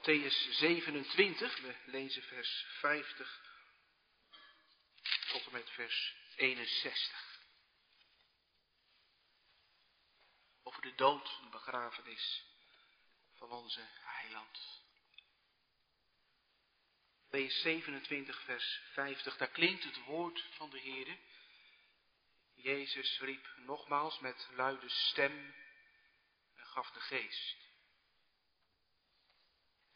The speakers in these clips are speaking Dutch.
Matthäus 27, we lezen vers 50 tot en met vers 61. Over de dood en begrafenis van onze heiland. Matthäus 27, vers 50, daar klinkt het woord van de Heer. Jezus riep nogmaals met luide stem en gaf de geest.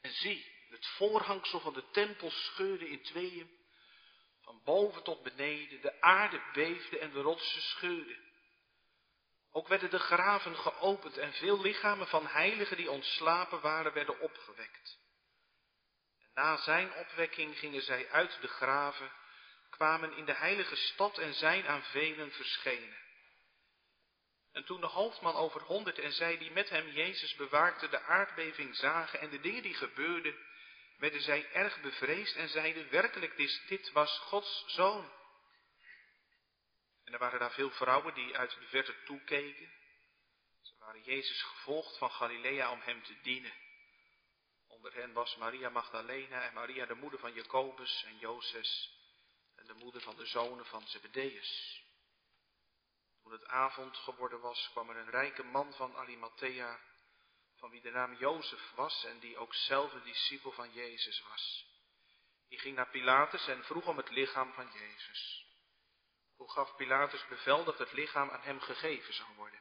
En zie, het voorhangsel van de tempel scheurde in tweeën, van boven tot beneden, de aarde beefde en de rotsen scheurden. Ook werden de graven geopend en veel lichamen van heiligen die ontslapen waren, werden opgewekt. En na zijn opwekking gingen zij uit de graven, kwamen in de heilige stad en zijn aan velen verschenen. En toen de hoofdman over honderd en zij die met hem Jezus bewaakte de aardbeving zagen en de dingen die gebeurden, werden zij erg bevreesd en zeiden werkelijk, dit, dit was Gods zoon. En er waren daar veel vrouwen die uit de verte toekeken. Ze waren Jezus gevolgd van Galilea om hem te dienen. Onder hen was Maria Magdalena en Maria de moeder van Jacobus en Jozes en de moeder van de zonen van Zebedeus. Toen het avond geworden was, kwam er een rijke man van Arimathea, van wie de naam Jozef was en die ook zelf een discipel van Jezus was. Die ging naar Pilatus en vroeg om het lichaam van Jezus. Toen gaf Pilatus bevel dat het lichaam aan hem gegeven zou worden.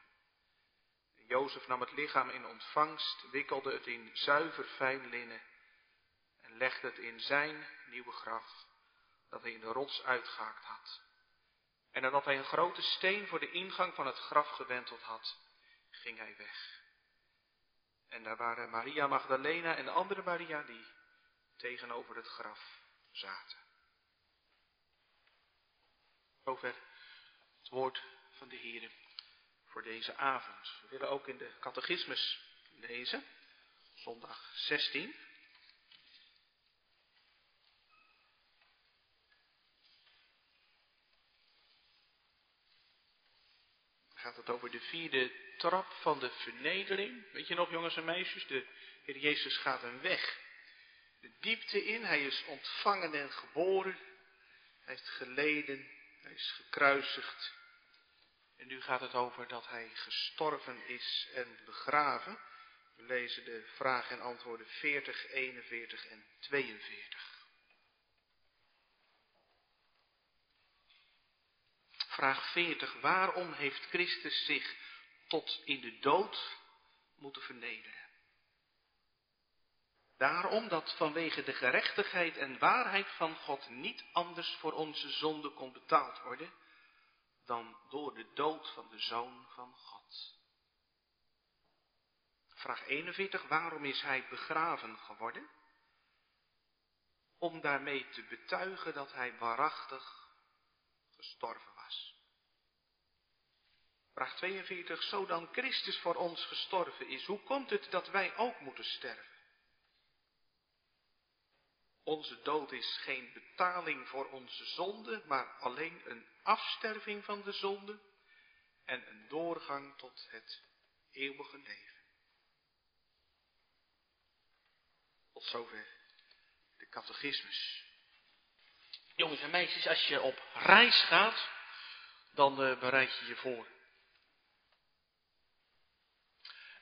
En Jozef nam het lichaam in ontvangst, wikkelde het in zuiver fijn linnen en legde het in zijn nieuwe graf, dat hij in de rots uitgehaakt had. En nadat hij een grote steen voor de ingang van het graf gewenteld had, ging hij weg. En daar waren Maria Magdalena en de andere Maria die tegenover het graf zaten. Zover het woord van de Heer voor deze avond. We willen ook in de catechismus lezen, zondag 16. Gaat het over de vierde trap van de vernedering. Weet je nog, jongens en meisjes? De Heer Jezus gaat een weg. De diepte in. Hij is ontvangen en geboren. Hij heeft geleden. Hij is gekruisigd. En nu gaat het over dat hij gestorven is en begraven. We lezen de vragen en antwoorden 40, 41 en 42. Vraag 40. Waarom heeft Christus zich tot in de dood moeten vernederen? Daarom dat vanwege de gerechtigheid en waarheid van God niet anders voor onze zonde kon betaald worden dan door de dood van de Zoon van God. Vraag 41. Waarom is hij begraven geworden? Om daarmee te betuigen dat hij waarachtig gestorven Vraag 42. Zo dan Christus voor ons gestorven is, hoe komt het dat wij ook moeten sterven? Onze dood is geen betaling voor onze zonde, maar alleen een afsterving van de zonde en een doorgang tot het eeuwige leven. Tot zover de catechismus. Jongens en meisjes, als je op reis gaat, dan uh, bereid je je voor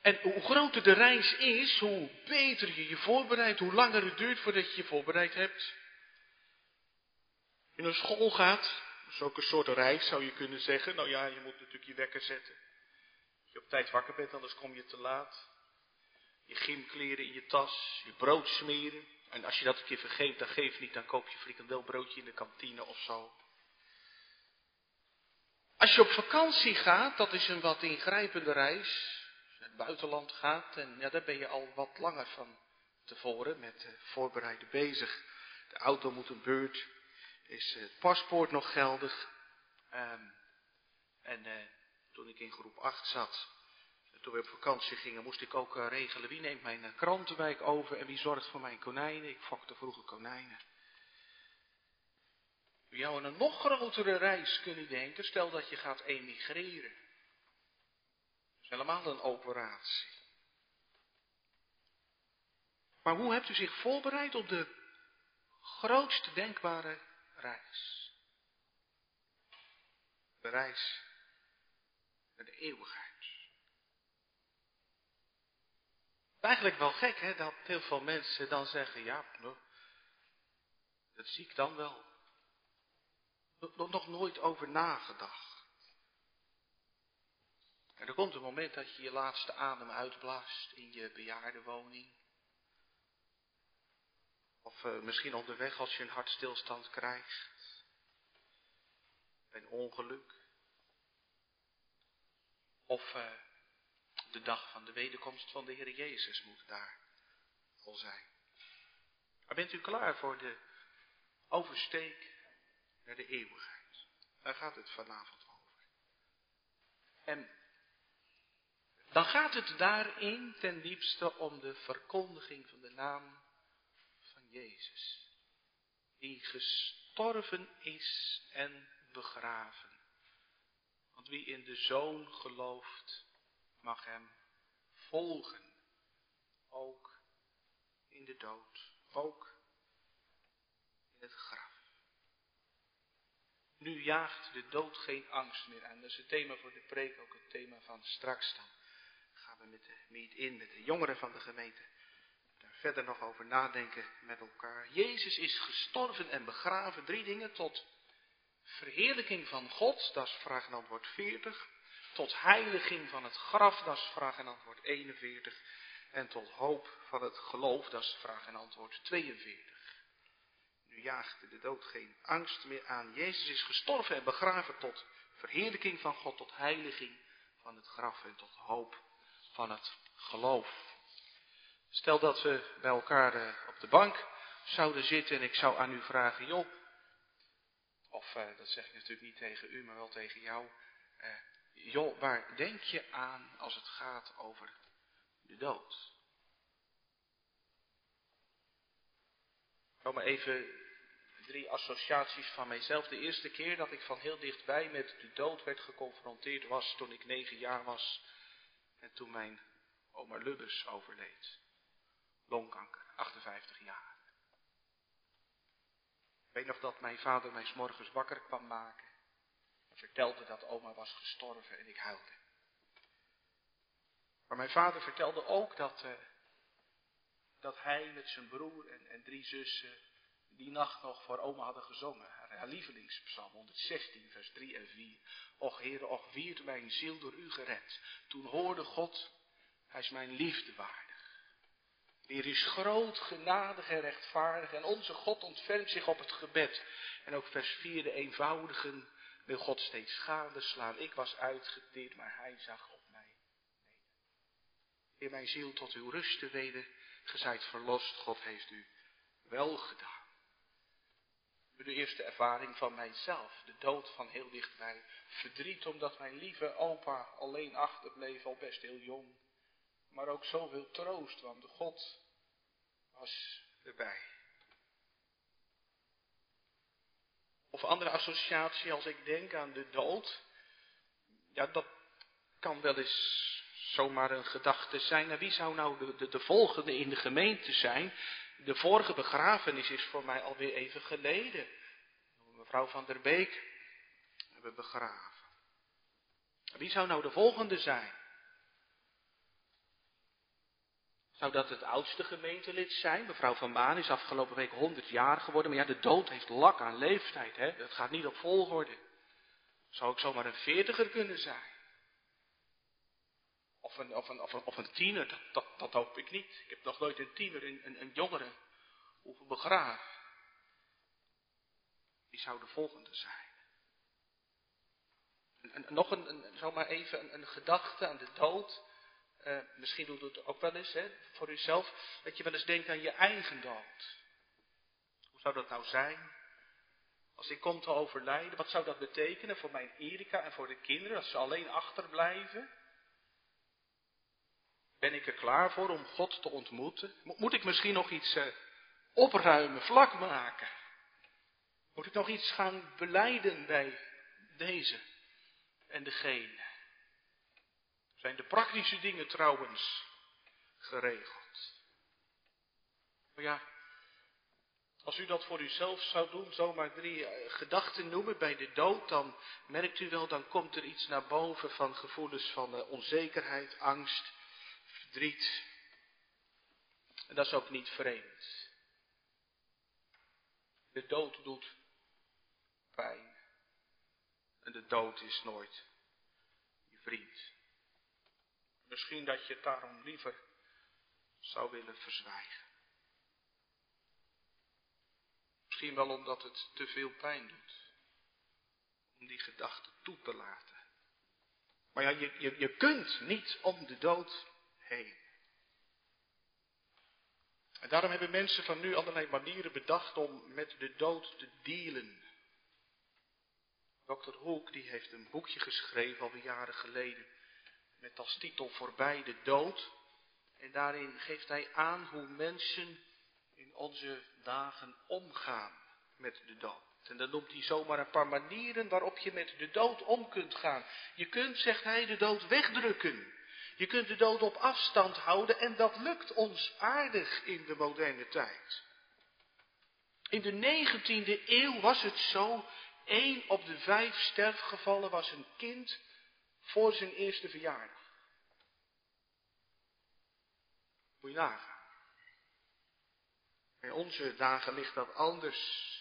En hoe groter de reis is, hoe beter je je voorbereidt, hoe langer het duurt voordat je je voorbereid hebt. In een school gaat, dat ook een soort reis zou je kunnen zeggen. Nou ja, je moet natuurlijk je wekker zetten. Als je op tijd wakker bent, anders kom je te laat. Je gymkleren in je tas, je brood smeren. En als je dat een keer vergeet, dan geef niet, dan koop je frikandelbroodje in de kantine of zo. Als je op vakantie gaat, dat is een wat ingrijpende reis buitenland gaat. En ja, daar ben je al wat langer van tevoren met voorbereiden bezig. De auto moet een beurt. Is het paspoort nog geldig? Um, en uh, toen ik in groep 8 zat, toen we op vakantie gingen, moest ik ook uh, regelen wie neemt mijn uh, krantenwijk over en wie zorgt voor mijn konijnen. Ik fokte vroeger konijnen. Je jou aan een nog grotere reis kunnen denken, stel dat je gaat emigreren helemaal een operatie. Maar hoe hebt u zich voorbereid op de grootste denkbare reis? De reis naar de eeuwigheid. Eigenlijk wel gek, hè, dat heel veel mensen dan zeggen, ja, nou, dat zie ik dan wel. Nog, nooit over nagedacht. En er komt een moment dat je je laatste adem uitblaast in je bejaardenwoning. Of uh, misschien onderweg als je een hartstilstand krijgt. Een ongeluk. Of uh, de dag van de wederkomst van de Heer Jezus moet daar al zijn. Maar bent u klaar voor de oversteek naar de eeuwigheid? Daar gaat het vanavond over. En dan gaat het daarin ten diepste om de verkondiging van de naam van Jezus. Die gestorven is en begraven. Want wie in de Zoon gelooft, mag hem volgen. Ook in de dood. Ook in het graf. Nu jaagt de dood geen angst meer aan. Dat is het thema voor de preek, ook het thema van straks dan. Gaan we met de meet in, met de jongeren van de gemeente. Daar verder nog over nadenken met elkaar. Jezus is gestorven en begraven. Drie dingen tot verheerlijking van God. Dat is vraag en antwoord 40 tot heiliging van het graf, dat is vraag en antwoord 41. En tot hoop van het geloof, dat is vraag en antwoord 42. Nu jaagt de dood geen angst meer aan. Jezus is gestorven en begraven tot verheerlijking van God, tot heiliging van het graf en tot hoop van het geloof. Stel dat we bij elkaar eh, op de bank zouden zitten en ik zou aan u vragen, joh, of uh, dat zeg ik natuurlijk niet tegen u, maar wel tegen jou, uh, joh, waar denk je aan als het gaat over de dood? Nou, maar even drie associaties van mijzelf. De eerste keer dat ik van heel dichtbij met de dood werd geconfronteerd was toen ik negen jaar was en toen mijn oma Lubbers overleed. Longkanker, 58 jaar. Ik weet nog dat mijn vader mij s morgens wakker kwam maken vertelde dat oma was gestorven en ik huilde. Maar mijn vader vertelde ook dat, uh, dat hij met zijn broer en, en drie zussen die nacht nog voor oma hadden gezongen. Haar lievelingspsalm 116, vers 3 en 4. Och Heere, och wierd mijn ziel door u gered. Toen hoorde God, hij is mijn liefde waardig. Heer is groot, genadig en rechtvaardig en onze God ontfermt zich op het gebed. En ook vers 4, de eenvoudigen wil God steeds schade slaan. Ik was uitgeteerd, maar hij zag op mij In mijn ziel tot uw rust te weder, gezijt verlost, God heeft u wel gedaan. De eerste ervaring van mijzelf, de dood van heel dichtbij. Verdriet omdat mijn lieve opa alleen achterbleef, al best heel jong. Maar ook zoveel troost, want God was erbij. Of andere associatie als ik denk aan de dood. Ja, dat kan wel eens zomaar een gedachte zijn. Wie zou nou de, de, de volgende in de gemeente zijn? De vorige begrafenis is voor mij alweer even geleden. Mevrouw van der Beek hebben begraven. Wie zou nou de volgende zijn? Zou dat het oudste gemeentelid zijn? Mevrouw Van Maan is afgelopen week 100 jaar geworden. Maar ja, de dood heeft lak aan leeftijd. Hè? Dat gaat niet op volgorde. Zou ik zomaar een veertiger kunnen zijn? Of een, of een, of een, of een tiener? Dat, dat, hoop ik niet. Ik heb nog nooit een tiener, een, een, een jongere hoeven begraven. Wie zou de volgende zijn? En, en nog een, een, zomaar even een, een gedachte aan de dood. Uh, misschien doet het ook wel eens hè, voor uzelf, dat je wel eens denkt aan je eigen dood. Hoe zou dat nou zijn? Als ik kom te overlijden, wat zou dat betekenen voor mijn Erika en voor de kinderen, als ze alleen achterblijven? Ben ik er klaar voor om God te ontmoeten? Moet ik misschien nog iets uh, opruimen, vlak maken? Moet ik nog iets gaan beleiden bij deze en degene? Zijn de praktische dingen trouwens geregeld? Maar ja, als u dat voor uzelf zou doen, zomaar drie eh, gedachten noemen bij de dood, dan merkt u wel, dan komt er iets naar boven van gevoelens van uh, onzekerheid, angst, verdriet. En dat is ook niet vreemd. De dood doet pijn. En de dood is nooit je vriend. Misschien dat je het daarom liever zou willen verzwijgen. Misschien wel omdat het te veel pijn doet. Om die gedachte toe te laten. Maar ja, je, je, je kunt niet om de dood heen. En daarom hebben mensen van nu allerlei manieren bedacht om met de dood te dealen. Dr. Hoek die heeft een boekje geschreven alweer jaren geleden met als titel Voorbij de dood. En daarin geeft hij aan hoe mensen in onze dagen omgaan met de dood. En dan noemt hij zomaar een paar manieren waarop je met de dood om kunt gaan. Je kunt, zegt hij, de dood wegdrukken. Je kunt de dood op afstand houden en dat lukt ons aardig in de moderne tijd. In de 19e eeuw was het zo, één op de vijf sterfgevallen was een kind voor zijn eerste verjaardag. Moet je nagaan. In onze dagen ligt dat anders.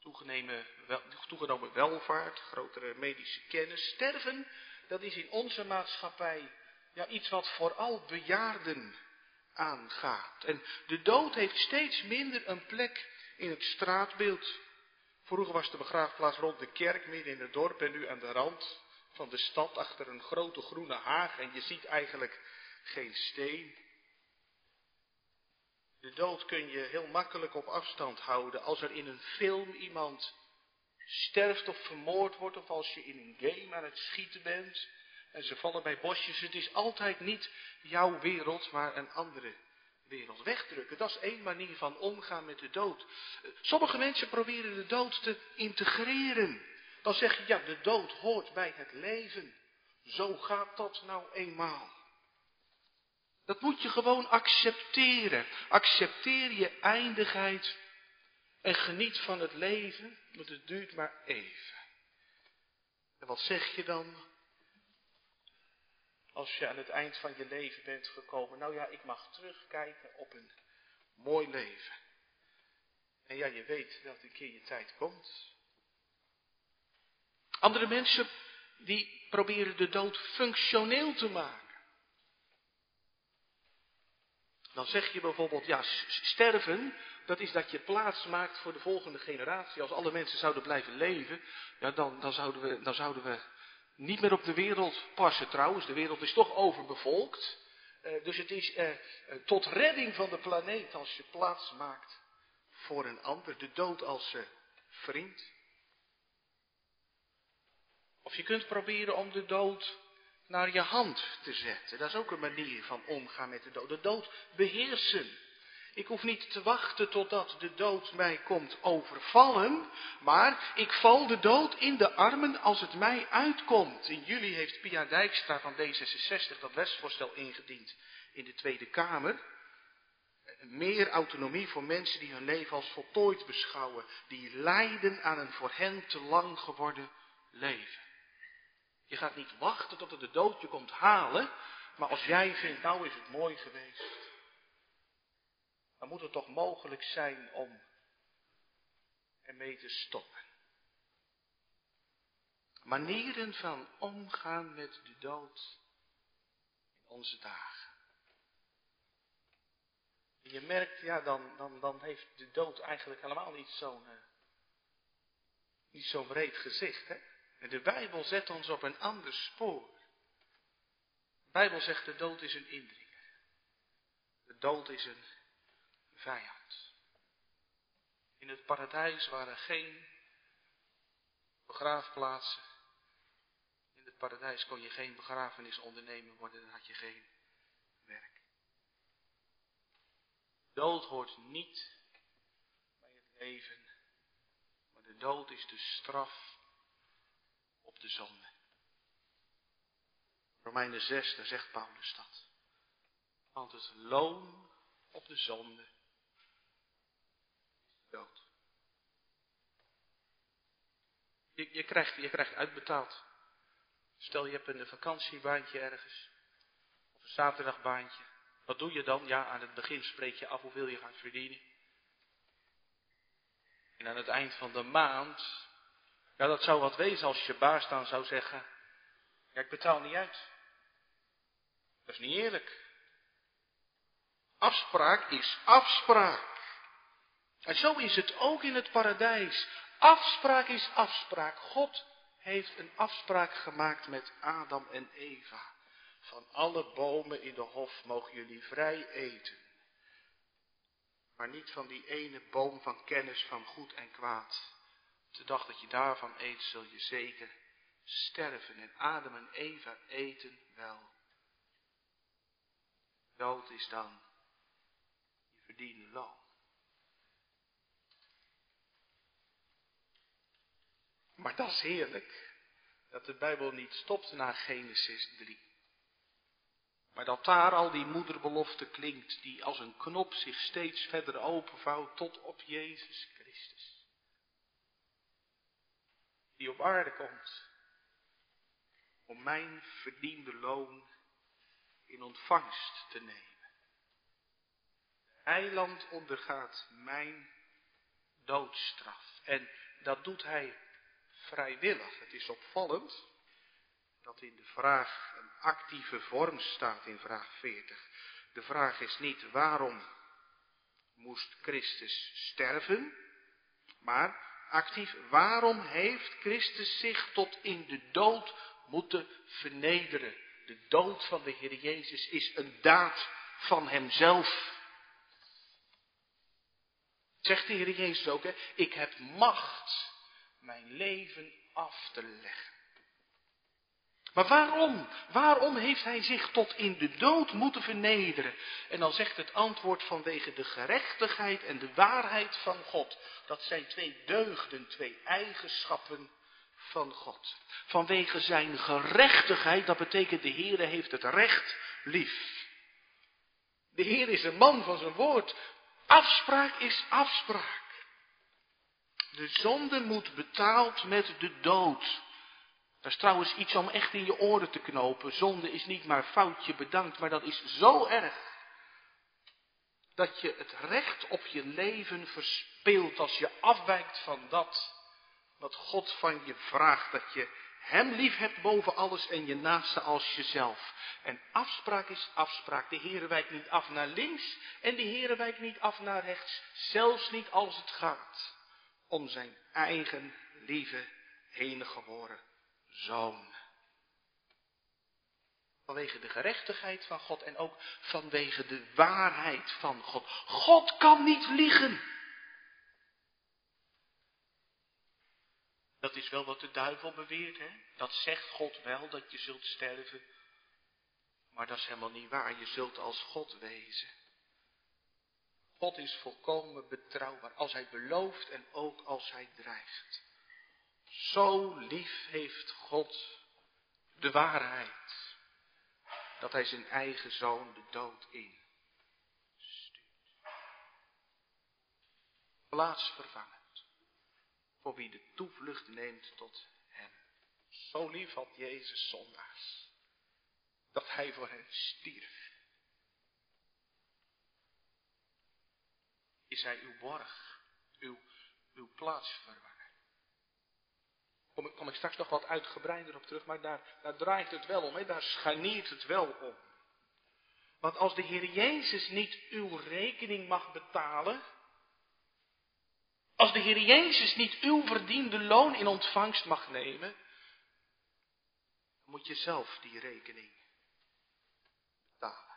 Toegenomen, wel, toegenomen welvaart, grotere medische kennis. Sterven, dat is in onze maatschappij ja, iets wat vooral bejaarden aangaat. En de dood heeft steeds minder een plek in het straatbeeld. Vroeger was de begraafplaats rond de kerk midden in het dorp en nu aan de rand van de stad achter een grote groene haag en je ziet eigenlijk geen steen. De dood kun je heel makkelijk op afstand houden als er in een film iemand sterft of vermoord wordt of als je in een game aan het schieten bent en ze vallen bij bosjes. Het is altijd niet jouw wereld, maar een andere wereld. Wegdrukken, dat is één manier van omgaan met de dood. Sommige mensen proberen de dood te integreren. Dan zeg je, ja, de dood hoort bij het leven. Zo gaat dat nou eenmaal. Dat moet je gewoon accepteren. Accepteer je eindigheid en geniet van het leven, want het duurt maar even. En wat zeg je dan? Als je aan het eind van je leven bent gekomen, nou ja, ik mag terugkijken op een mooi leven. En ja, je weet dat een keer je tijd komt. Andere mensen, die proberen de dood functioneel te maken. Dan zeg je bijvoorbeeld, ja, sterven, dat is dat je plaats maakt voor de volgende generatie. Als alle mensen zouden blijven leven, ja, dan, dan, zouden we, dan zouden we niet meer op de wereld passen trouwens. De wereld is toch overbevolkt. Uh, dus het is uh, tot redding van de planeet als je plaats maakt voor een ander. De dood als vriend. Of je kunt proberen om de dood naar je hand te zetten. Dat is ook een manier van omgaan met de dood. De dood beheersen. Ik hoef niet te wachten totdat de dood mij komt overvallen, maar ik val de dood in de armen als het mij uitkomt. In juli heeft Pia Dijkstra van D66 dat wetsvoorstel ingediend in de Tweede Kamer. Meer autonomie voor mensen die hun leven als voltooid beschouwen, die lijden aan een voor hen te lang geworden leven. Je gaat niet wachten tot het de dood je komt halen. Maar als jij vindt, nou is het mooi geweest. Dan moet het toch mogelijk zijn om ermee te stoppen. Manieren van omgaan met de dood in onze dagen. En je merkt, ja, dan, dan, dan heeft de dood eigenlijk helemaal niet zo'n uh, niet zo'n breed gezicht, hè? En de Bijbel zet ons op een ander spoor. De Bijbel zegt de dood is een indringer. De dood is een vijand. In het paradijs waren geen begraafplaatsen. In het paradijs kon je geen begrafenis ondernemen worden, dan had je geen werk. Dood hoort niet bij het leven, maar de dood is de straf de zonde. Romeinen 6, daar zegt Paulus dat. Want het loon op de zonde Dood. Je, je, krijgt, je krijgt uitbetaald. Stel je hebt een vakantiebaantje ergens. Of een zaterdagbaantje. Wat doe je dan? Ja, aan het begin spreek je af hoeveel je gaat verdienen. En aan het eind van de maand, ja dat zou wat wezen als je baas dan zou zeggen, ja ik betaal niet uit. Dat is niet eerlijk. Afspraak is afspraak. En zo is het ook in het paradijs. Afspraak is afspraak. God heeft een afspraak gemaakt met Adam en Eva. Van alle bomen in de hof mogen jullie vrij eten. Maar niet van die ene boom van kennis van goed en kwaad. De dag dat je daarvan eet, zul je zeker sterven. En Adam en Eva eten wel. Dood is dan je verdiende loon. Maar dat is heerlijk. Dat de Bijbel niet stopt na Genesis 3. Maar dat daar al die moederbelofte klinkt, die als een knop zich steeds verder openvouwt tot op Jezus Christus. Die op aarde komt om mijn verdiende loon in ontvangst te nemen. Eiland ondergaat mijn doodstraf. En dat doet hij vrijwillig. Het is opvallend dat in de vraag een actieve vorm staat in vraag 40. De vraag is niet waarom moest Christus sterven, maar actief waarom heeft Christus zich tot in de dood moeten vernederen. De dood van de Heer Jezus is een daad van Hemzelf. Zegt de Heer Jezus ook, hè? ik heb macht mijn leven af te leggen. Maar waarom? Waarom heeft hij zich tot in de dood moeten vernederen? En dan zegt het antwoord vanwege de gerechtigheid en de waarheid van God. Dat zijn twee deugden, twee eigenschappen van God. Vanwege zijn gerechtigheid, dat betekent de Heere heeft het recht lief. De Heer is een man van zijn woord. Afspraak is afspraak. De zonde moet betaald met de dood. Dat is trouwens iets om echt in je oren te knopen. Zonde is niet maar foutje bedankt, maar dat is zo erg. Dat je het recht op je leven verspeelt als je afwijkt van dat wat God van je vraagt. Dat je Hem lief hebt boven alles en je naaste als jezelf. En afspraak is afspraak. De Heer wijkt niet af naar links en de Heer wijkt niet af naar rechts. Zelfs niet als het gaat om zijn eigen lieve enige geworden zoon. Vanwege de gerechtigheid van God en ook vanwege de waarheid van God. God kan niet liegen. Dat is wel wat de duivel beweert, hè? Dat zegt God wel, dat je zult sterven. Maar dat is helemaal niet waar. Je zult als God wezen. God is volkomen betrouwbaar als hij belooft en ook als hij dreigt. Zo lief heeft God de waarheid, dat hij zijn eigen zoon de dood in stuurt. Plaatsvervangend, voor wie de toevlucht neemt tot hem. Zo lief had Jezus zondaars, dat hij voor hen stierf. Is hij uw borg, uw, uw plaatsvervanger. Kom ik, kom ik straks nog wat uitgebreider op terug, maar daar, daar draait het wel om, hè? daar scharniert het wel om. Want als de Heer Jezus niet uw rekening mag betalen, als de Heer Jezus niet uw verdiende loon in ontvangst mag nemen, dan moet je zelf die rekening betalen.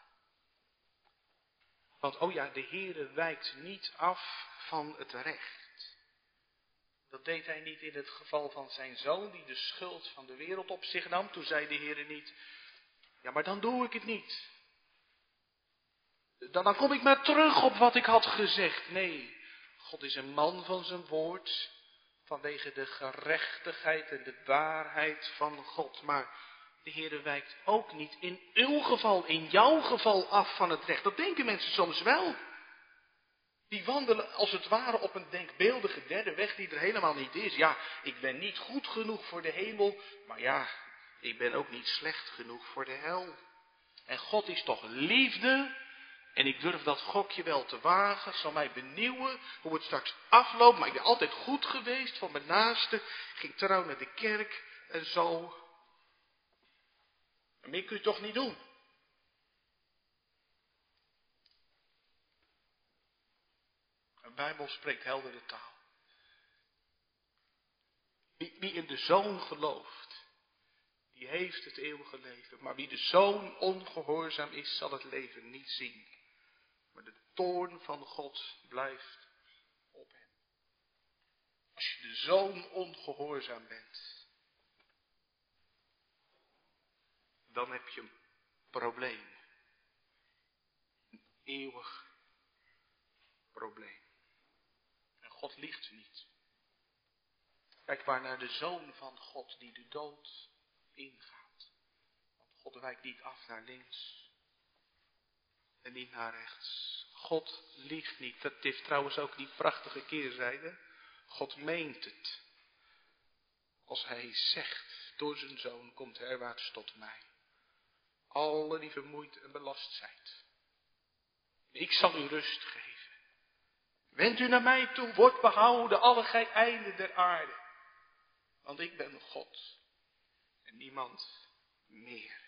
Want, oh ja, de Heer wijkt niet af van het recht. Dat deed hij niet in het geval van zijn zoon, die de schuld van de wereld op zich nam. Toen zei de Heer niet, ja maar dan doe ik het niet. Dan, dan kom ik maar terug op wat ik had gezegd. Nee, God is een man van zijn woord, vanwege de gerechtigheid en de waarheid van God. Maar de Heer wijkt ook niet in uw geval, in jouw geval af van het recht. Dat denken mensen soms wel. Die wandelen als het ware op een denkbeeldige derde weg die er helemaal niet is. Ja, ik ben niet goed genoeg voor de hemel, maar ja, ik ben ook niet slecht genoeg voor de hel. En God is toch liefde? En ik durf dat gokje wel te wagen. Zal mij benieuwen hoe het straks afloopt. Maar ik ben altijd goed geweest voor mijn naaste. Ging trouw naar de kerk en zo. Maar meer kun je toch niet doen. Bijbel spreekt heldere taal. Wie, wie in de zoon gelooft, die heeft het eeuwige leven. Maar wie de zoon ongehoorzaam is, zal het leven niet zien. Maar de toorn van God blijft op hem. Als je de zoon ongehoorzaam bent, dan heb je een probleem. Een eeuwig probleem. God liegt niet. Kijk maar naar de zoon van God die de dood ingaat. Want God wijkt niet af naar links en niet naar rechts. God liegt niet. Dat heeft trouwens ook die prachtige keerzijde. God meent het. Als hij zegt, door zijn zoon komt herwaarts tot mij. Alle die vermoeid en belast zijn. Ik zal u rust geven. Wend u naar mij toe, wordt behouden alle gij der aarde. Want ik ben God en niemand meer.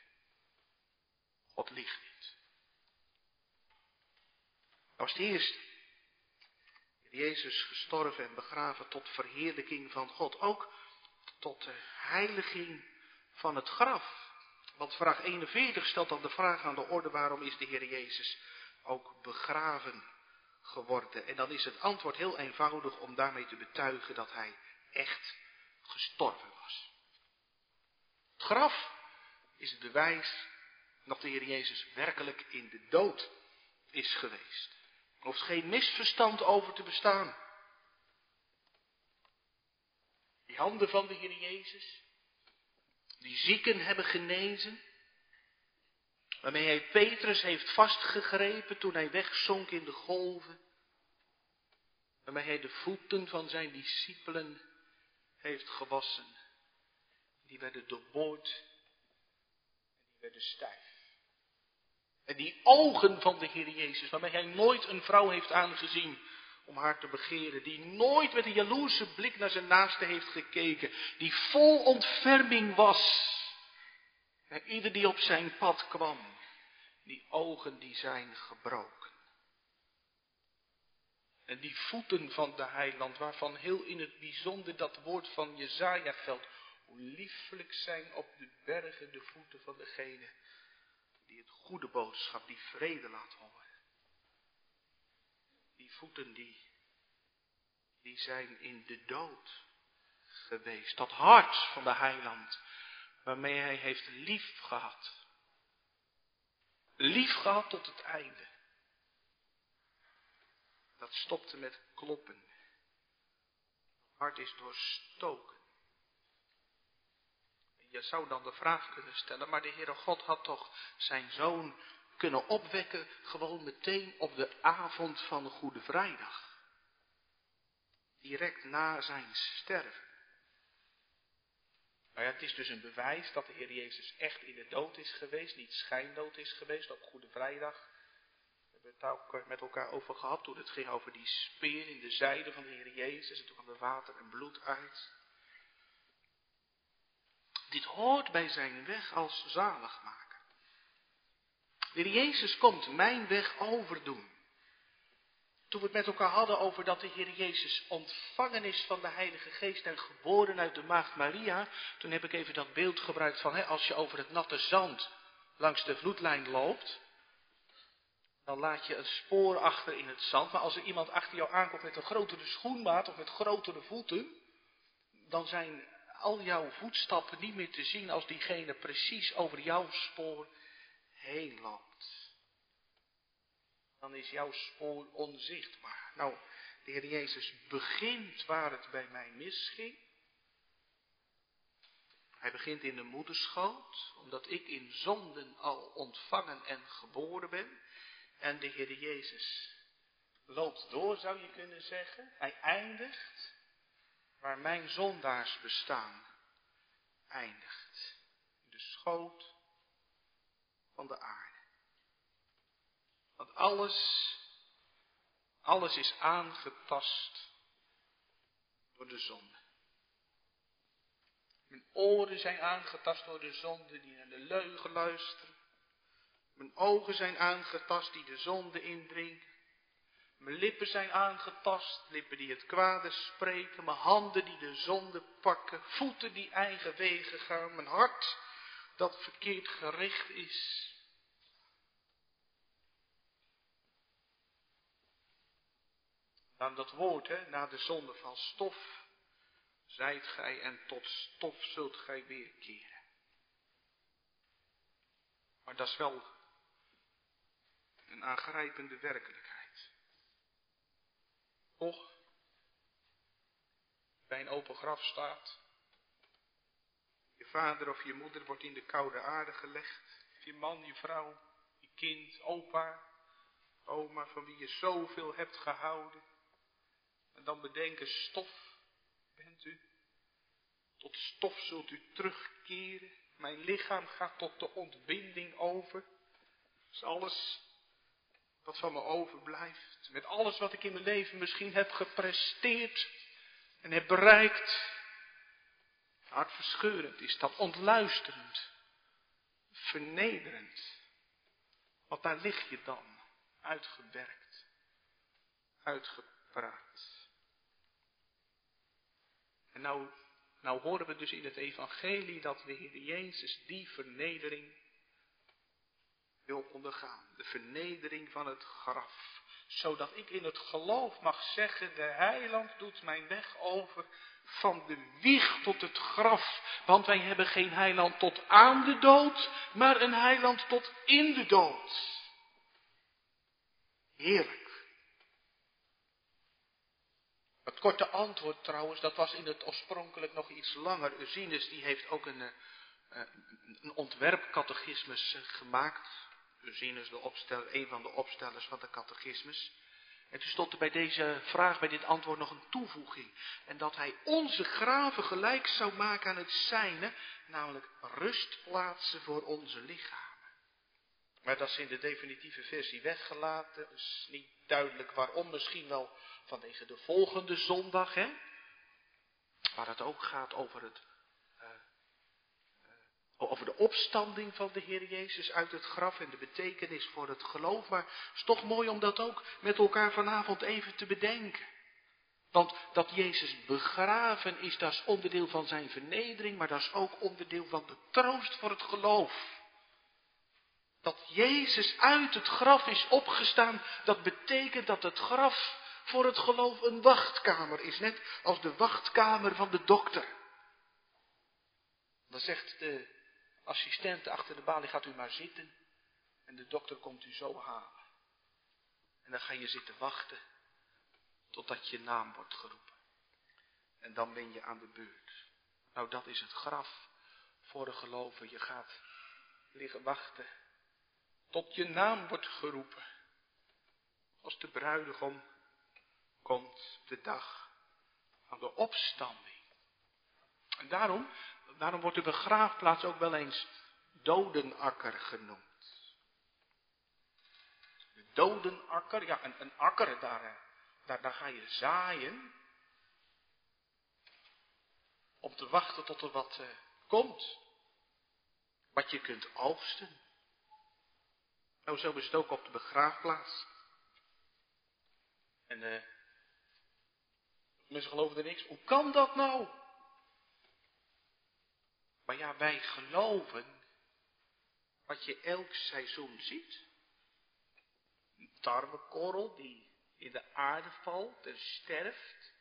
God liegt niet. Dat was het eerste. Jezus gestorven en begraven tot verheerlijking van God. Ook tot de heiliging van het graf. Want vraag 41 stelt dan de vraag aan de orde waarom is de Heer Jezus ook begraven geworden. En dan is het antwoord heel eenvoudig om daarmee te betuigen dat hij echt gestorven was. Het graf is het bewijs dat de Heer Jezus werkelijk in de dood is geweest. Er hoeft geen misverstand over te bestaan. Die handen van de Heer Jezus, die zieken hebben genezen, waarmee hij Petrus heeft vastgegrepen toen hij wegzonk in de golven, waarmee hij de voeten van zijn discipelen heeft gewassen. Die werden doorboord en die werden stijf. En die ogen van de Heer Jezus, waarmee hij nooit een vrouw heeft aangezien om haar te begeren, die nooit met een jaloerse blik naar zijn naaste heeft gekeken, die vol ontferming was naar ieder die op zijn pad kwam. Die ogen die zijn gebroken. En die voeten van de heiland, waarvan heel in het bijzonder dat woord van Jezaja geldt. Hoe lieflijk zijn op de bergen de voeten van degene die het goede boodschap, die vrede laat horen. Die voeten die, die zijn in de dood geweest. Dat hart van de heiland, waarmee hij heeft lief gehad. Lief gehad tot het einde. Dat stopte met kloppen. Het hart is doorstoken. Je zou dan de vraag kunnen stellen, maar de Heere God had toch zijn zoon kunnen opwekken gewoon meteen op de avond van Goede Vrijdag. Direct na zijn sterven. Nou ja, het is dus een bewijs dat de Heer Jezus echt in de dood is geweest, niet schijndood is geweest op Goede Vrijdag hebben het ook met elkaar over gehad toen het ging over die speer in de zijde van de Heer Jezus. En toen kwam er water en bloed uit. Dit hoort bij zijn weg als zaligmaker. De Heer Jezus komt mijn weg overdoen. Toen we het met elkaar hadden over dat de Heer Jezus ontvangen is van de Heilige Geest en geboren uit de Maagd Maria, toen heb ik even dat beeld gebruikt van hè, als je over het natte zand langs de vloedlijn loopt, dan laat je een spoor achter in het zand. Maar als er iemand achter jou aankomt met een grotere schoenmaat of met grotere voeten, dan zijn al jouw voetstappen niet meer te zien als diegene precies over jouw spoor heen loopt. Dan is jouw spoor onzichtbaar. Nou, de Heer Jezus begint waar het bij mij misging. Hij begint in de moederschoot, omdat ik in zonden al ontvangen en geboren ben. En de Heer Jezus loopt door, zou je kunnen zeggen. Hij eindigt waar mijn zondaars bestaan eindigt. In de schoot van de aarde. Want alles, alles is aangetast door de zonde. Mijn oren zijn aangetast door de zonde die naar de leugen luisteren. Mijn ogen zijn aangetast die de zonde indrinken. Mijn lippen zijn aangetast, lippen die het kwade spreken. Mijn handen die de zonde pakken. Voeten die eigen wegen gaan. Mijn hart dat verkeerd gericht is. Dan dat woord, hè, na de zonde van stof, zijt gij en tot stof zult gij weerkeren. Maar dat is wel een aangrijpende werkelijkheid. Toch, bij een open graf staat, je vader of je moeder wordt in de koude aarde gelegd, je man, je vrouw, je kind, opa, oma, van wie je zoveel hebt gehouden. En dan bedenken, stof bent u. Tot stof zult u terugkeren. Mijn lichaam gaat tot de ontbinding over. is alles wat van me overblijft. Met alles wat ik in mijn leven misschien heb gepresteerd en heb bereikt. Hartverscheurend is dat, ontluisterend, vernederend. Want daar lig je dan, uitgewerkt, uitgepraat. En nou, nou horen we dus in het evangelie dat de Heer Jezus die vernedering wil ondergaan. De vernedering van het graf. Zodat ik in het geloof mag zeggen, de heiland doet mijn weg over van de wieg tot het graf. Want wij hebben geen heiland tot aan de dood, maar een heiland tot in de dood. Heerlijk. Het korte antwoord trouwens, dat was in het oorspronkelijk nog iets langer. Ursinus die heeft ook een, eh, een ontwerpcatechismus eh, gemaakt. Ursinus, de opsteller, een van de opstellers van de catechismus. En toen stond er bij deze vraag, bij dit antwoord nog een toevoeging. En dat hij onze graven gelijk zou maken aan het zijne, namelijk rustplaatsen voor onze lichamen. Maar dat is in de definitieve versie weggelaten. is niet duidelijk waarom, misschien wel vanwege de volgende zondag, hè? Waar het ook gaat over het uh, over de opstanding van de Heer Jezus uit het graf en de betekenis voor het geloof. Maar het is toch mooi om dat ook met elkaar vanavond even te bedenken. Want dat Jezus begraven is, dat is onderdeel van zijn vernedering, maar dat is ook onderdeel van de troost voor het geloof. Dat Jezus uit het graf is opgestaan, dat betekent dat het graf voor het geloof een wachtkamer is, net als de wachtkamer van de dokter. Dan zegt de assistent achter de balie, gaat u maar zitten en de dokter komt u zo halen. En dan ga je zitten wachten totdat je naam wordt geroepen. En dan ben je aan de beurt. Nou, dat is het graf voor de geloven. Je gaat liggen wachten tot je naam wordt geroepen. Als de bruidegom komt de dag van de opstanding. En daarom, daarom wordt de begraafplaats ook wel eens dodenakker genoemd. De dodenakker, ja, een, akker, daar, daar, daar ga je zaaien. Om te wachten tot er wat uh, komt. Wat je kunt oogsten. Nou, zo is het ook op de begraafplaats. En uh, Mensen geloven er niks. Hoe kan dat nou? Maar ja, wij geloven wat je elk seizoen ziet. Een tarwekorrel die in de aarde valt en sterft.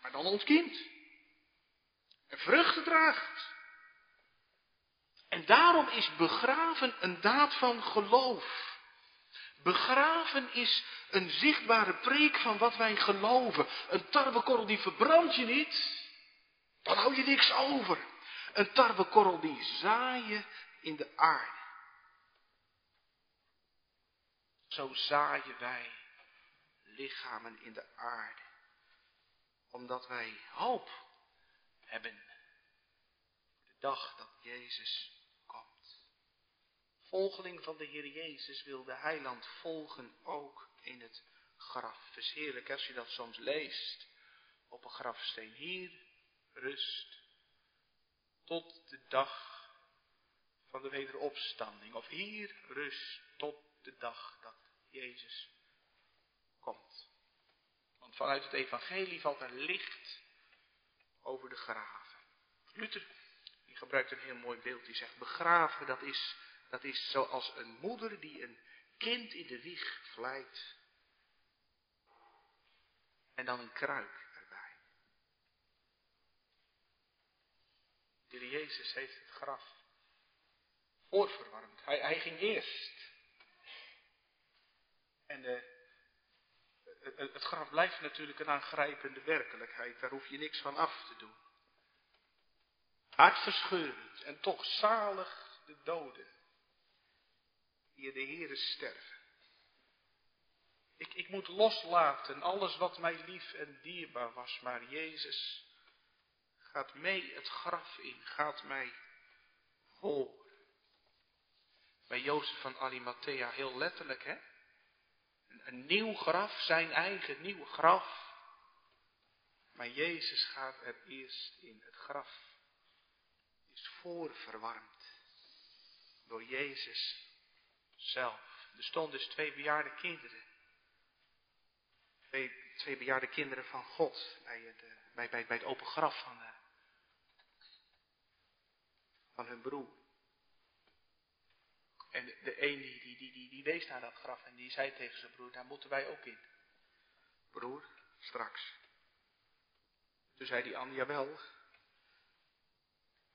Maar dan ontkiemt. En vruchten draagt. En daarom is begraven een daad van geloof. Begraven is een zichtbare preek van wat wij geloven. Een tarwekorrel die verbrand je niet, dan hou je niks over. Een tarwekorrel die zaai je in de aarde. Zo zaaien wij lichamen in de aarde. Omdat wij hoop hebben. De dag dat Jezus. Volgeling van de Heer Jezus wil de heiland volgen ook in het graf. Het is heerlijk als je dat soms leest op een grafsteen. Hier rust tot de dag van de wederopstanding. Of hier rust tot de dag dat Jezus komt. Want vanuit het evangelie valt er licht over de graven. Luther, die gebruikt een heel mooi beeld. Die zegt, begraven, dat is, dat is zoals een moeder die een kind in de wieg vlijt. En dan een kruik erbij. De Jezus heeft het graf voorverwarmd. Hij, hij ging eerst. En de, het, het graf blijft natuurlijk een aangrijpende werkelijkheid. Daar hoef je niks van af te doen. Hartverscheurend en toch zalig de doden. Die de Heere sterven. Ik, ik moet loslaten alles wat mij lief en dierbaar was. Maar Jezus gaat mee het graf in. Gaat mij vol bij Jozef van Arimathea heel letterlijk, hè? Een, een nieuw graf, zijn eigen nieuw graf. Maar Jezus gaat er eerst in. Het graf is voorverwarmd door Jezus zelf. Er stonden dus twee bejaarde kinderen. Twee, twee bejaarde kinderen van God bij het, eh, bij, bij, bij het open graf van, uh, van hun broer. En de, een die, die, die, die, wees naar dat graf en die zei tegen zijn broer, daar moeten wij ook in. Broer, straks. Toen zei die ander, jawel,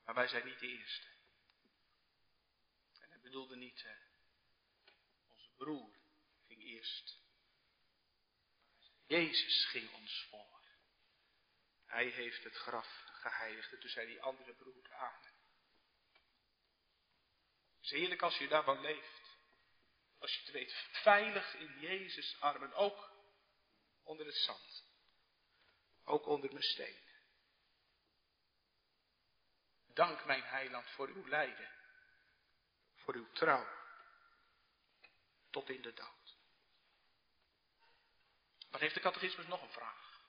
maar wij zijn niet de eerste. En hij bedoelde niet, eh, broer ging eerst. Jezus ging ons voor. Hij heeft het graf geheiligd. En toen zei die andere broer, amen. Het is heerlijk als je daarvan leeft. Als je het weet, veilig in Jezus' armen, ook onder het zand. Ook onder mijn steen. Dank mijn heiland voor uw lijden. Voor uw trouw. Tot in de dood. Maar heeft de catechismus nog een vraag?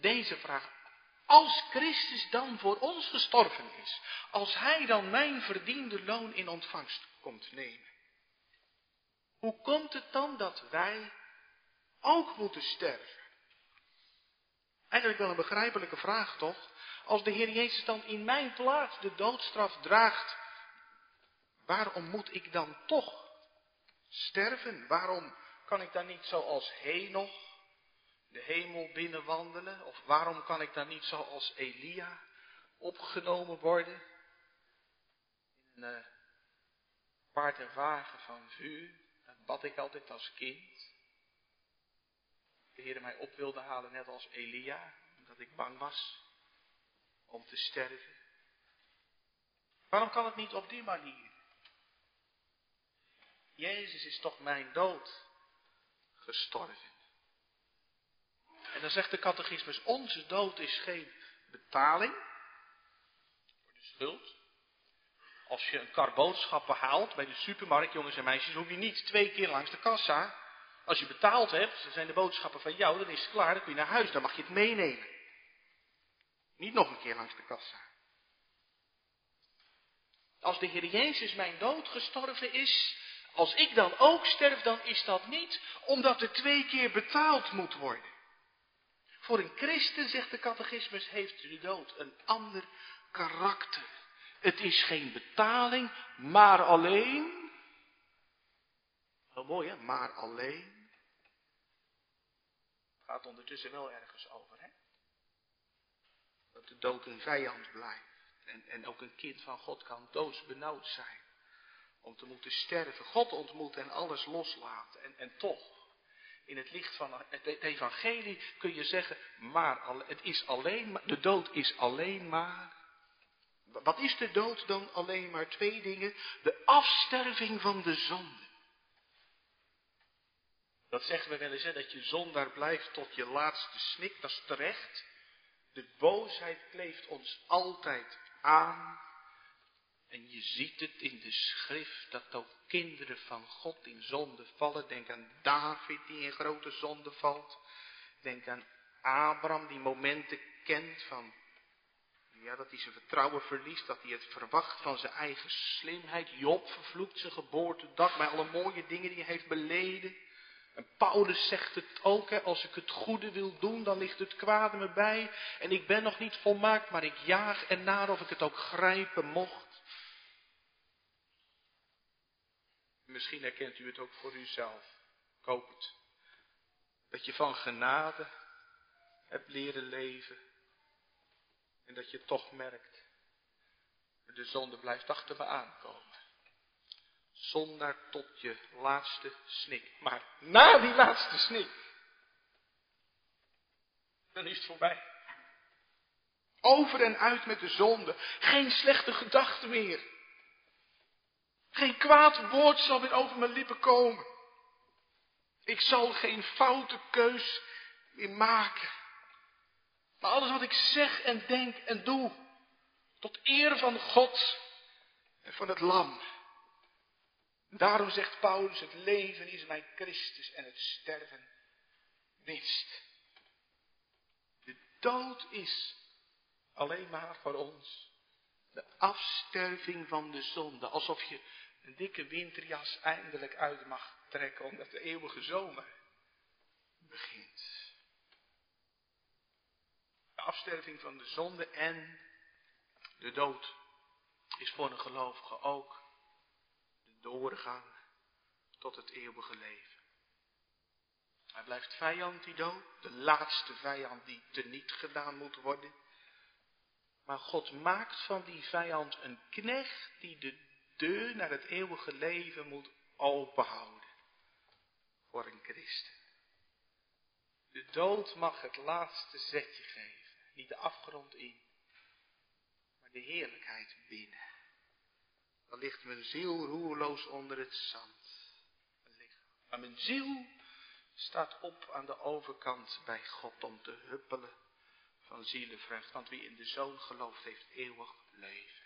Deze vraag als Christus dan voor ons gestorven is, als Hij dan mijn verdiende loon in ontvangst komt nemen, hoe komt het dan dat wij ook moeten sterven? Eigenlijk wel een begrijpelijke vraag toch? Als de Heer Jezus dan in mijn plaats de doodstraf draagt, waarom moet ik dan toch sterven? Waarom kan ik dan niet zoals Henoch de hemel binnenwandelen? Of waarom kan ik dan niet zoals Elia opgenomen worden? In een uh, paard en wagen van vuur. Dat bad ik altijd als kind. De Heer mij op wilde halen, net als Elia, omdat ik bang was om te sterven. Waarom kan het niet op die manier? Jezus is toch mijn dood gestorven. En dan zegt de catechismus, onze dood is geen betaling voor de schuld. Als je een kar boodschappen haalt bij de supermarkt, jongens en meisjes, hoef je niet twee keer langs de kassa. Als je betaald hebt, dan zijn de boodschappen van jou, dan is het klaar, dan kun je naar huis, dan mag je het meenemen. Niet nog een keer langs de kassa. Als de Heer Jezus mijn dood gestorven is, als ik dan ook sterf, dan is dat niet omdat er twee keer betaald moet worden. Voor een christen, zegt de catechismus, heeft de dood een ander karakter. Het is geen betaling, maar alleen. Heel mooi hè, maar alleen. Gaat ondertussen wel ergens over hè. Dat de dood een vijand blijft. En, en ook een kind van God kan doodsbenauwd zijn. Om te moeten sterven, God ontmoeten en alles loslaten. En, en toch, in het licht van het evangelie kun je zeggen, maar het is alleen maar, de dood is alleen maar Wat is de dood dan alleen maar twee dingen? De afsterving van de zonde. Dat zeggen we wel eens, hè, dat je zondaar blijft tot je laatste snik. Dat is terecht. De boosheid kleeft ons altijd aan. En je ziet het in de schrift dat ook kinderen van God in zonde vallen. Denk aan David die in grote zonde valt. Denk aan Abraham die momenten kent van, ja, dat hij zijn vertrouwen verliest, dat hij het verwacht van zijn eigen slimheid. Job vervloekt zijn geboortedag bij alle mooie dingen die hij heeft beleden. En Paulus zegt het ook, hè, als ik het goede wil doen, dan ligt het kwade me bij. En ik ben nog niet volmaakt, maar ik jaag ernaar of ik het ook grijpen mocht. Misschien herkent u het ook voor uzelf. Ik hoop het. Dat je van genade hebt leren leven. En dat je toch merkt, de zonde blijft achter me aankomen. Zonder tot je laatste snik. Maar na die laatste snik, dan is het voorbij. Over en uit met de zonde. Geen slechte gedachten meer. Geen kwaad woord zal weer over mijn lippen komen. Ik zal geen foute keus meer maken. Maar alles wat ik zeg en denk en doe, tot eer van God en van het Lam. Daarom zegt Paulus, het leven is mij Christus en het sterven winst. De dood is alleen maar voor ons de afsterving van de zonde. Alsof je een dikke winterjas eindelijk uit mag trekken omdat de eeuwige zomer begint. De afsterving van de zonde en de dood is voor een gelovige ook de doorgang tot het eeuwige leven. Hij blijft vijand die dood, de laatste vijand die teniet gedaan moet worden. Maar God maakt van die vijand een knecht die de deur naar het eeuwige leven moet openhouden voor een christen. De dood mag het laatste zetje geven. Niet de afgrond in, maar de heerlijkheid binnen. Dan ligt mijn ziel roerloos onder het zand. Maar mijn ziel staat op aan de overkant bij God om te huppelen van zielenvreugd. Want wie in de Zoon gelooft heeft eeuwig leven.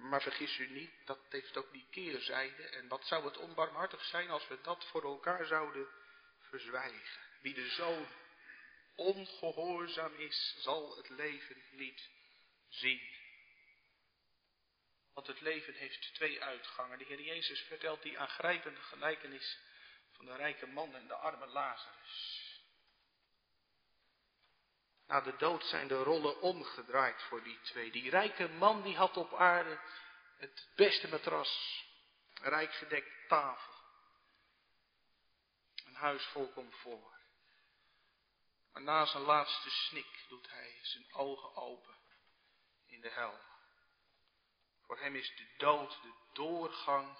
Maar vergis u niet, dat heeft ook die keerzijde. En wat zou het onbarmhartig zijn als we dat voor elkaar zouden verzwijgen. Wie de zoon ongehoorzaam is, zal het leven niet zien. Want het leven heeft twee uitgangen. De Heer Jezus vertelt die aangrijpende gelijkenis van de rijke man en de arme Lazarus. Na de dood zijn de rollen omgedraaid voor die twee. Die rijke man die had op aarde het beste matras, rijk gedekt tafel, een huis vol comfort. Maar na zijn laatste snik doet hij zijn ogen open in de hel. Voor hem is de dood de doorgang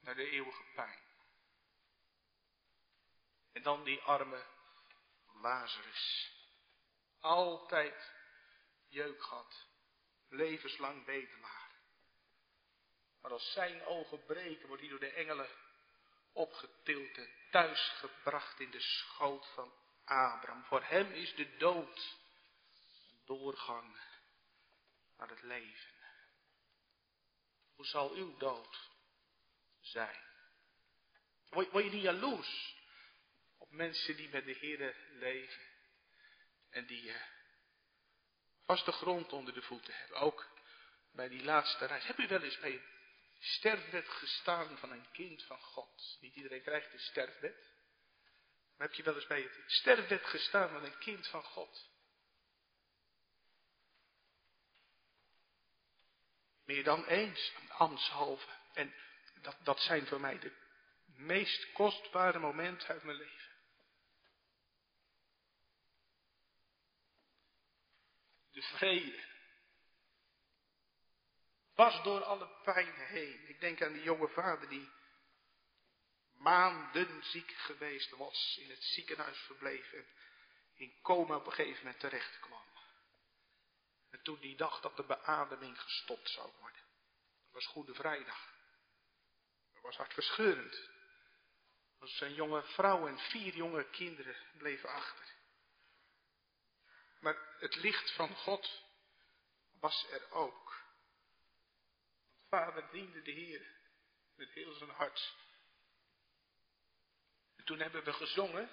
naar de eeuwige pijn. En dan die arme Lazarus. Altijd jeuk gehad. Levenslang bedelaar. Maar als zijn ogen breken, wordt hij door de engelen opgetild en thuisgebracht in de schoot van Abraham. Voor hem is de dood een doorgang naar het leven. Hoe zal uw dood zijn? Word, je niet jaloers op mensen die met de Heer leven en die uh, vaste grond onder de voeten hebben? Ook bij die laatste reis. Heb u wel eens bij het sterfbed gestaan van een kind van God? Niet iedereen krijgt een sterfbed. Maar heb je wel eens bij het sterfbed gestaan van een kind van God? Meer dan eens, ambtshalve. En dat, dat zijn voor mij de meest kostbare momenten uit mijn leven. De vrede. Was door alle pijn heen. Ik denk aan die jonge vader die maanden ziek geweest was, in het ziekenhuis verbleef en in coma op een gegeven moment terecht kwam. En toen die dacht dat de beademing gestopt zou worden. Dat was Goede Vrijdag. Dat was hartverscheurend. Er was een jonge vrouw en vier jonge kinderen bleven achter. Maar het licht van God was er ook. Vader diende de Heer met heel zijn hart. En toen hebben we gezongen,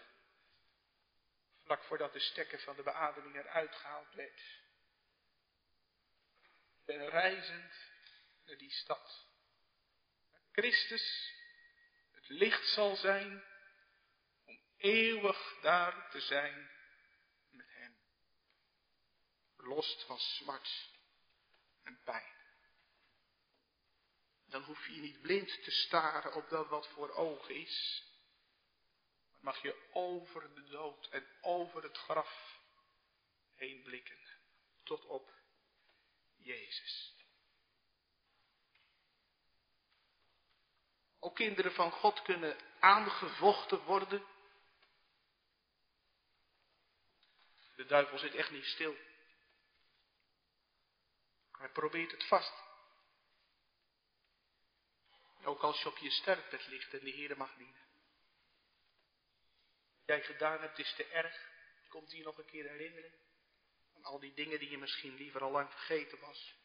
vlak voordat de stekker van de beademing eruit gehaald werd. Ik ben reizend naar die stad. Christus het licht zal zijn om eeuwig daar te zijn. Verlost van smart en pijn. Dan hoef je niet blind te staren op dat wat voor ogen is. Maar mag je over de dood en over het graf heen blikken. Tot op Jezus. Ook kinderen van God kunnen aangevochten worden. De duivel zit echt niet stil. Hij probeert het vast. Ook als je op je sterfbed ligt en de Heer mag dienen. Wat jij gedaan hebt is te erg. Komt hier nog een keer herinneren. Aan al die dingen die je misschien liever al lang vergeten was.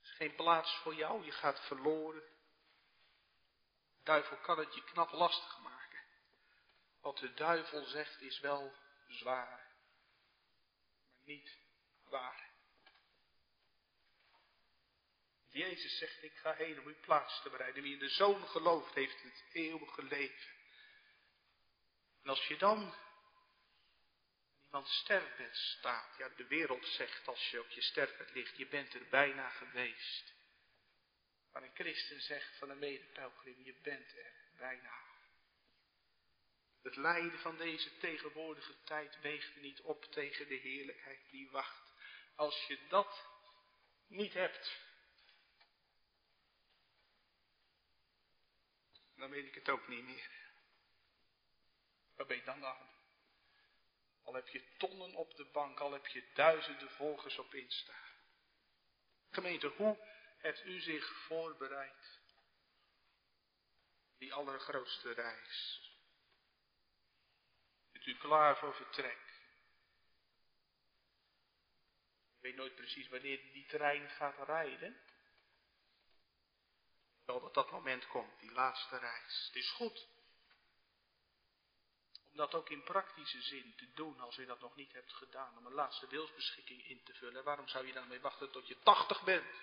Er is geen plaats voor jou, je gaat verloren. De duivel kan het je knap lastig maken. Wat de duivel zegt is wel zwaar, maar niet waar. Jezus zegt, ik ga heen om uw plaats te bereiden. Wie in de Zoon gelooft, heeft het eeuwige leven. En als je dan iemand sterfbed staat, ja, de wereld zegt als je op je sterfbed ligt, je bent er bijna geweest. Maar een christen zegt van een medepelgrim, je bent er bijna. Het lijden van deze tegenwoordige tijd weegt niet op tegen de heerlijkheid die wacht. Als je dat niet hebt, dan weet ik het ook niet meer. Waar ben je dan aan? Al heb je tonnen op de bank, al heb je duizenden volgers op Insta. Gemeente, hoe hebt u zich voorbereid? Die allergrootste reis. Bent u klaar voor vertrek? Ik weet nooit precies wanneer die trein gaat rijden. Wel dat moment komt, die laatste reis. Het is goed om dat ook in praktische zin te doen als je dat nog niet hebt gedaan. Om een laatste wilsbeschikking in te vullen. Waarom zou je dan mee wachten tot je tachtig bent?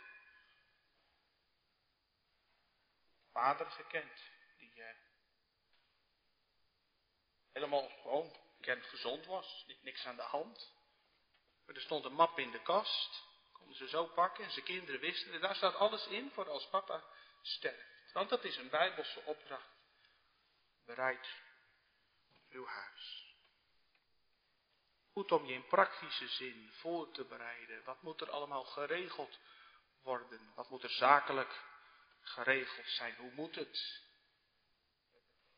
Vader gekend, die eh, helemaal gewoon gezond was, niks aan de hand. Er stond een map in de kast, konden ze zo pakken en zijn kinderen wisten. En daar staat alles in voor als papa sterft. Want dat is een bijbelse opdracht. Bereid uw huis. Goed om je in praktische zin voor te bereiden. Wat moet er allemaal geregeld worden? Wat moet er zakelijk geregeld zijn? Hoe moet het?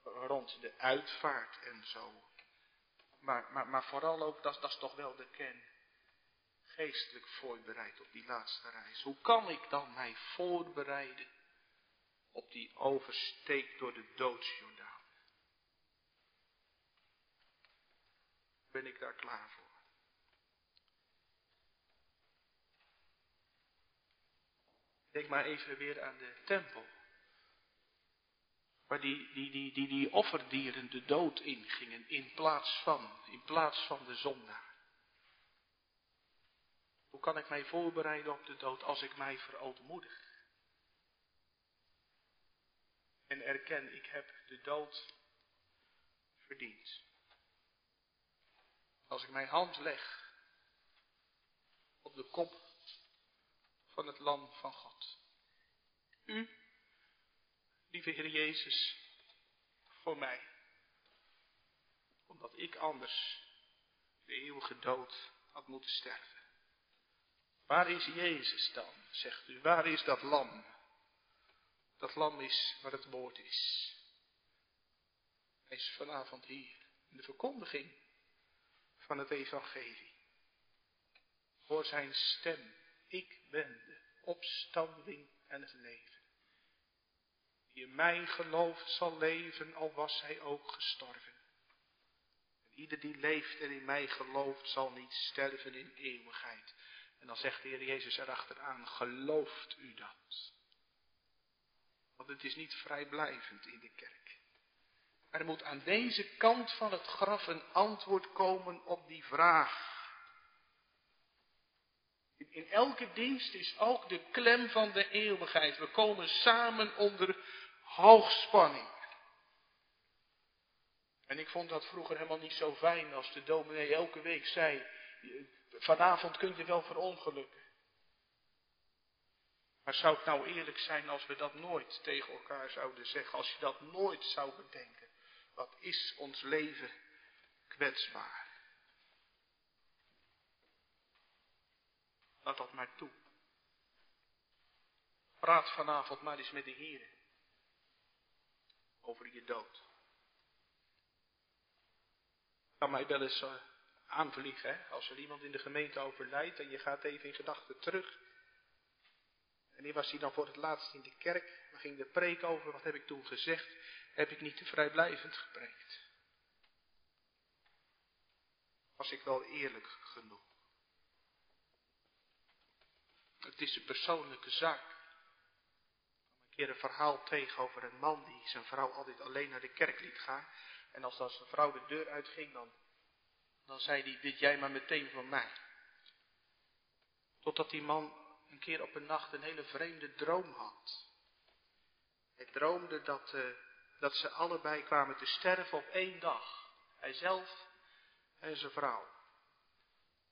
Rond de uitvaart en zo. Maar, maar, maar vooral ook, dat, dat is toch wel de kern. Geestelijk voorbereid op die laatste reis. Hoe kan ik dan mij voorbereiden op die oversteek door de doodsjordaan? Ben ik daar klaar voor? Denk maar even weer aan de tempel. Waar die, die, die, die, die offerdieren de dood ingingen in plaats van, in plaats van de zondaar. Hoe kan ik mij voorbereiden op de dood als ik mij verootmoedig? En erken, ik heb de dood verdiend. Als ik mijn hand leg op de kop van het lam van God. U, lieve Heer Jezus, voor mij. Omdat ik anders de eeuwige dood had moeten sterven. Waar is Jezus dan, zegt u? Waar is dat lam? Dat lam is waar het woord is. Hij is vanavond hier in de verkondiging van het evangelie. Voor zijn stem. Ik ben de opstanding en het leven. Die in mij gelooft zal leven, al was hij ook gestorven. En ieder die leeft en in mij gelooft zal niet sterven in eeuwigheid. En dan zegt de Heer Jezus erachteraan, gelooft u dat? Want het is niet vrijblijvend in de kerk. Er moet aan deze kant van het graf een antwoord komen op die vraag. In elke dienst is ook de klem van de eeuwigheid. We komen samen onder hoogspanning. En ik vond dat vroeger helemaal niet zo fijn als de dominee elke week zei, vanavond kun je wel verongelukken. Maar zou het nou eerlijk zijn als we dat nooit tegen elkaar zouden zeggen, als je dat nooit zou bedenken? Wat is ons leven kwetsbaar? Laat dat maar toe. Praat vanavond maar eens met de Heer over je dood. Kan mij wel eens uh, aanvliegen, hè? als er iemand in de gemeente overlijdt en je gaat even in gedachten terug. En hier was hij dan voor het laatst in de kerk, waar ging de preek over, wat heb ik toen gezegd? Heb ik niet te vrijblijvend gepreekt? Was ik wel eerlijk genoeg? Het is een persoonlijke zaak. Ik een keer een verhaal tegen over een man die zijn vrouw altijd alleen naar de kerk liet gaan. En als dan zijn vrouw de deur uitging, dan, dan zei hij, dit jij maar meteen van mij. Totdat die man een keer op een nacht een hele vreemde droom had. Hij droomde dat, uh, dat ze allebei kwamen te sterven op één dag. Hijzelf en zijn vrouw.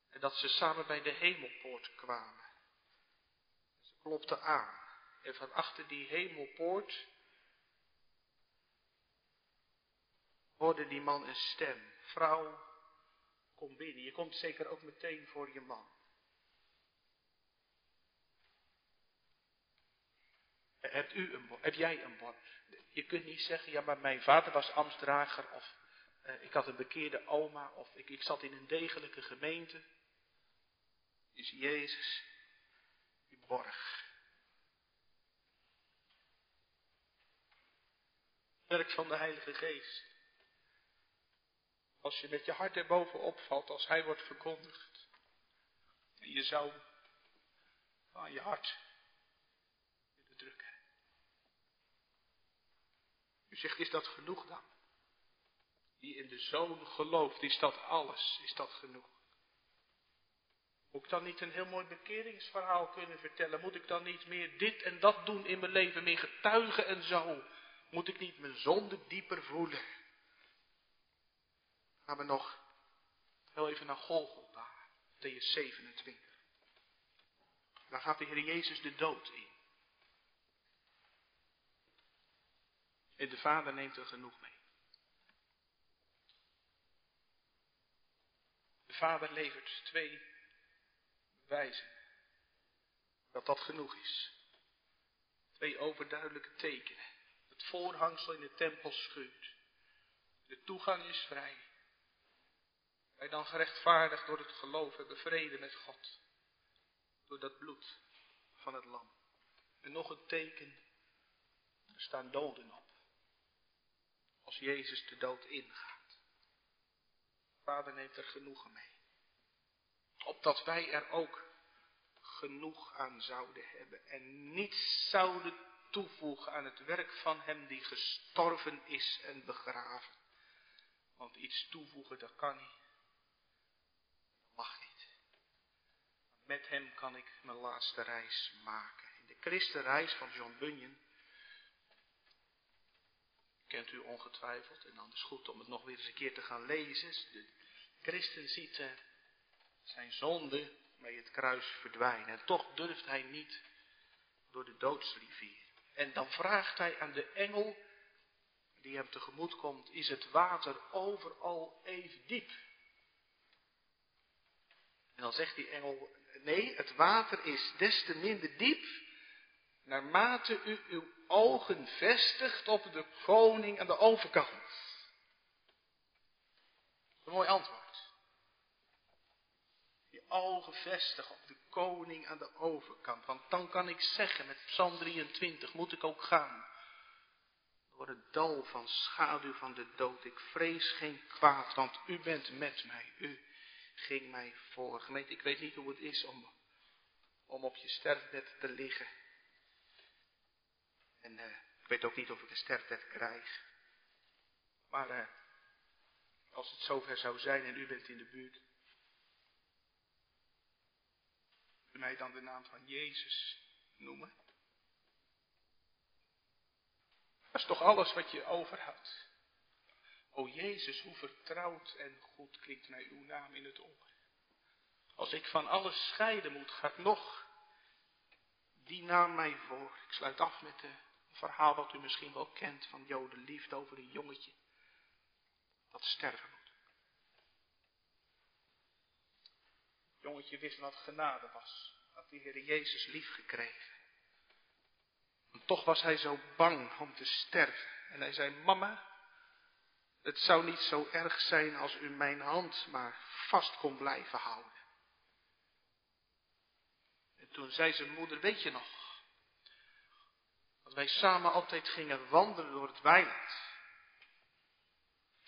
En dat ze samen bij de hemelpoort kwamen klopte aan. En van achter die hemelpoort hoorde die man een stem. Vrouw, kom binnen. Je komt zeker ook meteen voor je man. Hebt u een bon? Heb jij een bon? Je kunt niet zeggen, ja maar mijn vader was ambtsdrager of uh, ik had een bekeerde oma of ik, ik zat in een degelijke gemeente. Is Jezus uw borg. werk van de Heilige Geest. Als je met je hart erboven opvalt, als Hij wordt verkondigd. En je zou aan je hart willen drukken. U zegt, is dat genoeg dan? Die in de Zoon gelooft, is dat alles? Is dat genoeg? Moet ik dan niet een heel mooi bekeringsverhaal kunnen vertellen? Moet ik dan niet meer dit en dat doen in mijn leven, meer getuigen en zo? Moet ik niet mijn zonde dieper voelen? Gaan we nog heel even naar Golgotha, Matthäus 27. Daar gaat de Heer Jezus de dood in. En de Vader neemt er genoeg mee. De Vader levert twee bewijzen dat dat genoeg is. Twee overduidelijke tekenen het voorhangsel in de tempel scheurt. De toegang is vrij. Wij dan gerechtvaardigd door het geloof hebben vrede met God. Door dat bloed van het lam. En nog een teken. Er staan doden op. Als Jezus de dood ingaat. Vader neemt er genoegen mee. Opdat wij er ook genoeg aan zouden hebben. En niets zouden toevoegen aan het werk van hem die gestorven is en begraven. Want iets toevoegen, dat kan niet. Dat mag niet. Met hem kan ik mijn laatste reis maken. In de Christenreis van John Bunyan, kent u ongetwijfeld, en dan is het goed om het nog weer eens een keer te gaan lezen. De christen ziet uh, zijn zonde bij het kruis verdwijnen. En toch durft hij niet door de doodsrivier. En dan vraagt hij aan de engel die hem tegemoet komt, is het water overal even diep? En dan zegt die engel, nee, het water is des te minder diep, naarmate u uw ogen vestigt op de koning aan de overkant. Een mooi antwoord. ogen vestigen op de koning aan de overkant. Want dan kan ik zeggen met Psalm 23, moet ik ook gaan. Door het dal van schaduw van de dood. Ik vrees geen kwaad, want u bent met mij. U ging mij voor. Gemeente, ik weet niet hoe het is om, om op je sterfbed te liggen. En uh, ik weet ook niet of ik een sterfbed krijg. Maar uh, als het zover zou zijn en u bent in de buurt. U mij dan de naam van Jezus noemen? Dat is toch alles wat je overhoudt. O Jezus, hoe vertrouwd en goed klinkt mij uw naam in het oor. Als ik van alles scheiden moet, gaat nog die naam mij voor. Ik sluit af met een verhaal wat u misschien wel kent van Joden liefde over een jongetje dat sterven moet. Het jongetje wist wat genade was, had de Heer Jezus lief gekregen. En toch was hij zo bang om te sterven. En hij zei, mama, het zou niet zo erg zijn als u mijn hand maar vast kon blijven houden. En toen zei zijn moeder, weet je nog, wij samen altijd gingen wandelen door het weiland.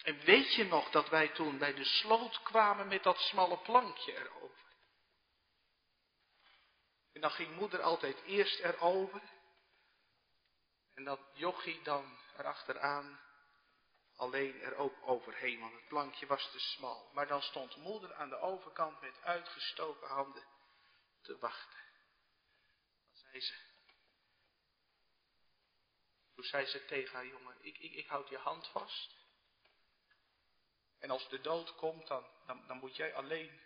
En weet je nog dat wij toen bij de sloot kwamen met dat smalle plankje erover? En dan ging moeder altijd eerst erover. En dat jochie dan erachteraan alleen er ook overheen, want het plankje was te smal. Maar dan stond moeder aan de overkant met uitgestoken handen te wachten. Dan zei ze. Toen zei ze tegen haar jongen, ik, ik, ik houd je hand vast. En als de dood komt, dan, dan, dan moet jij alleen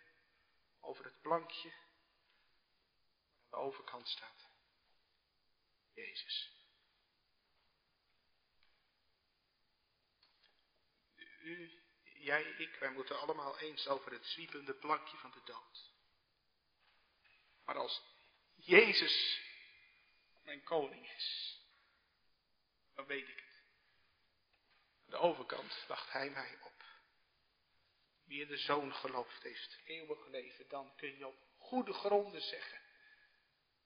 over het plankje aan de overkant staat. Jezus. Jij, ik, wij moeten allemaal eens over het zwiepende plankje van de dood. Maar als Jezus mijn koning is, dan weet ik het. Aan de overkant wacht hij mij op. Wie in de zoon geloofd heeft, eeuwig leven, dan kun je op goede gronden zeggen.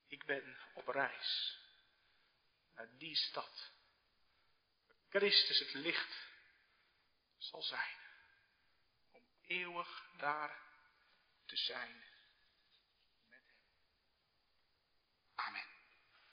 Ik ben op reis naar die stad. Christus het licht zal zijn. Om eeuwig daar te zijn met hem. Amen.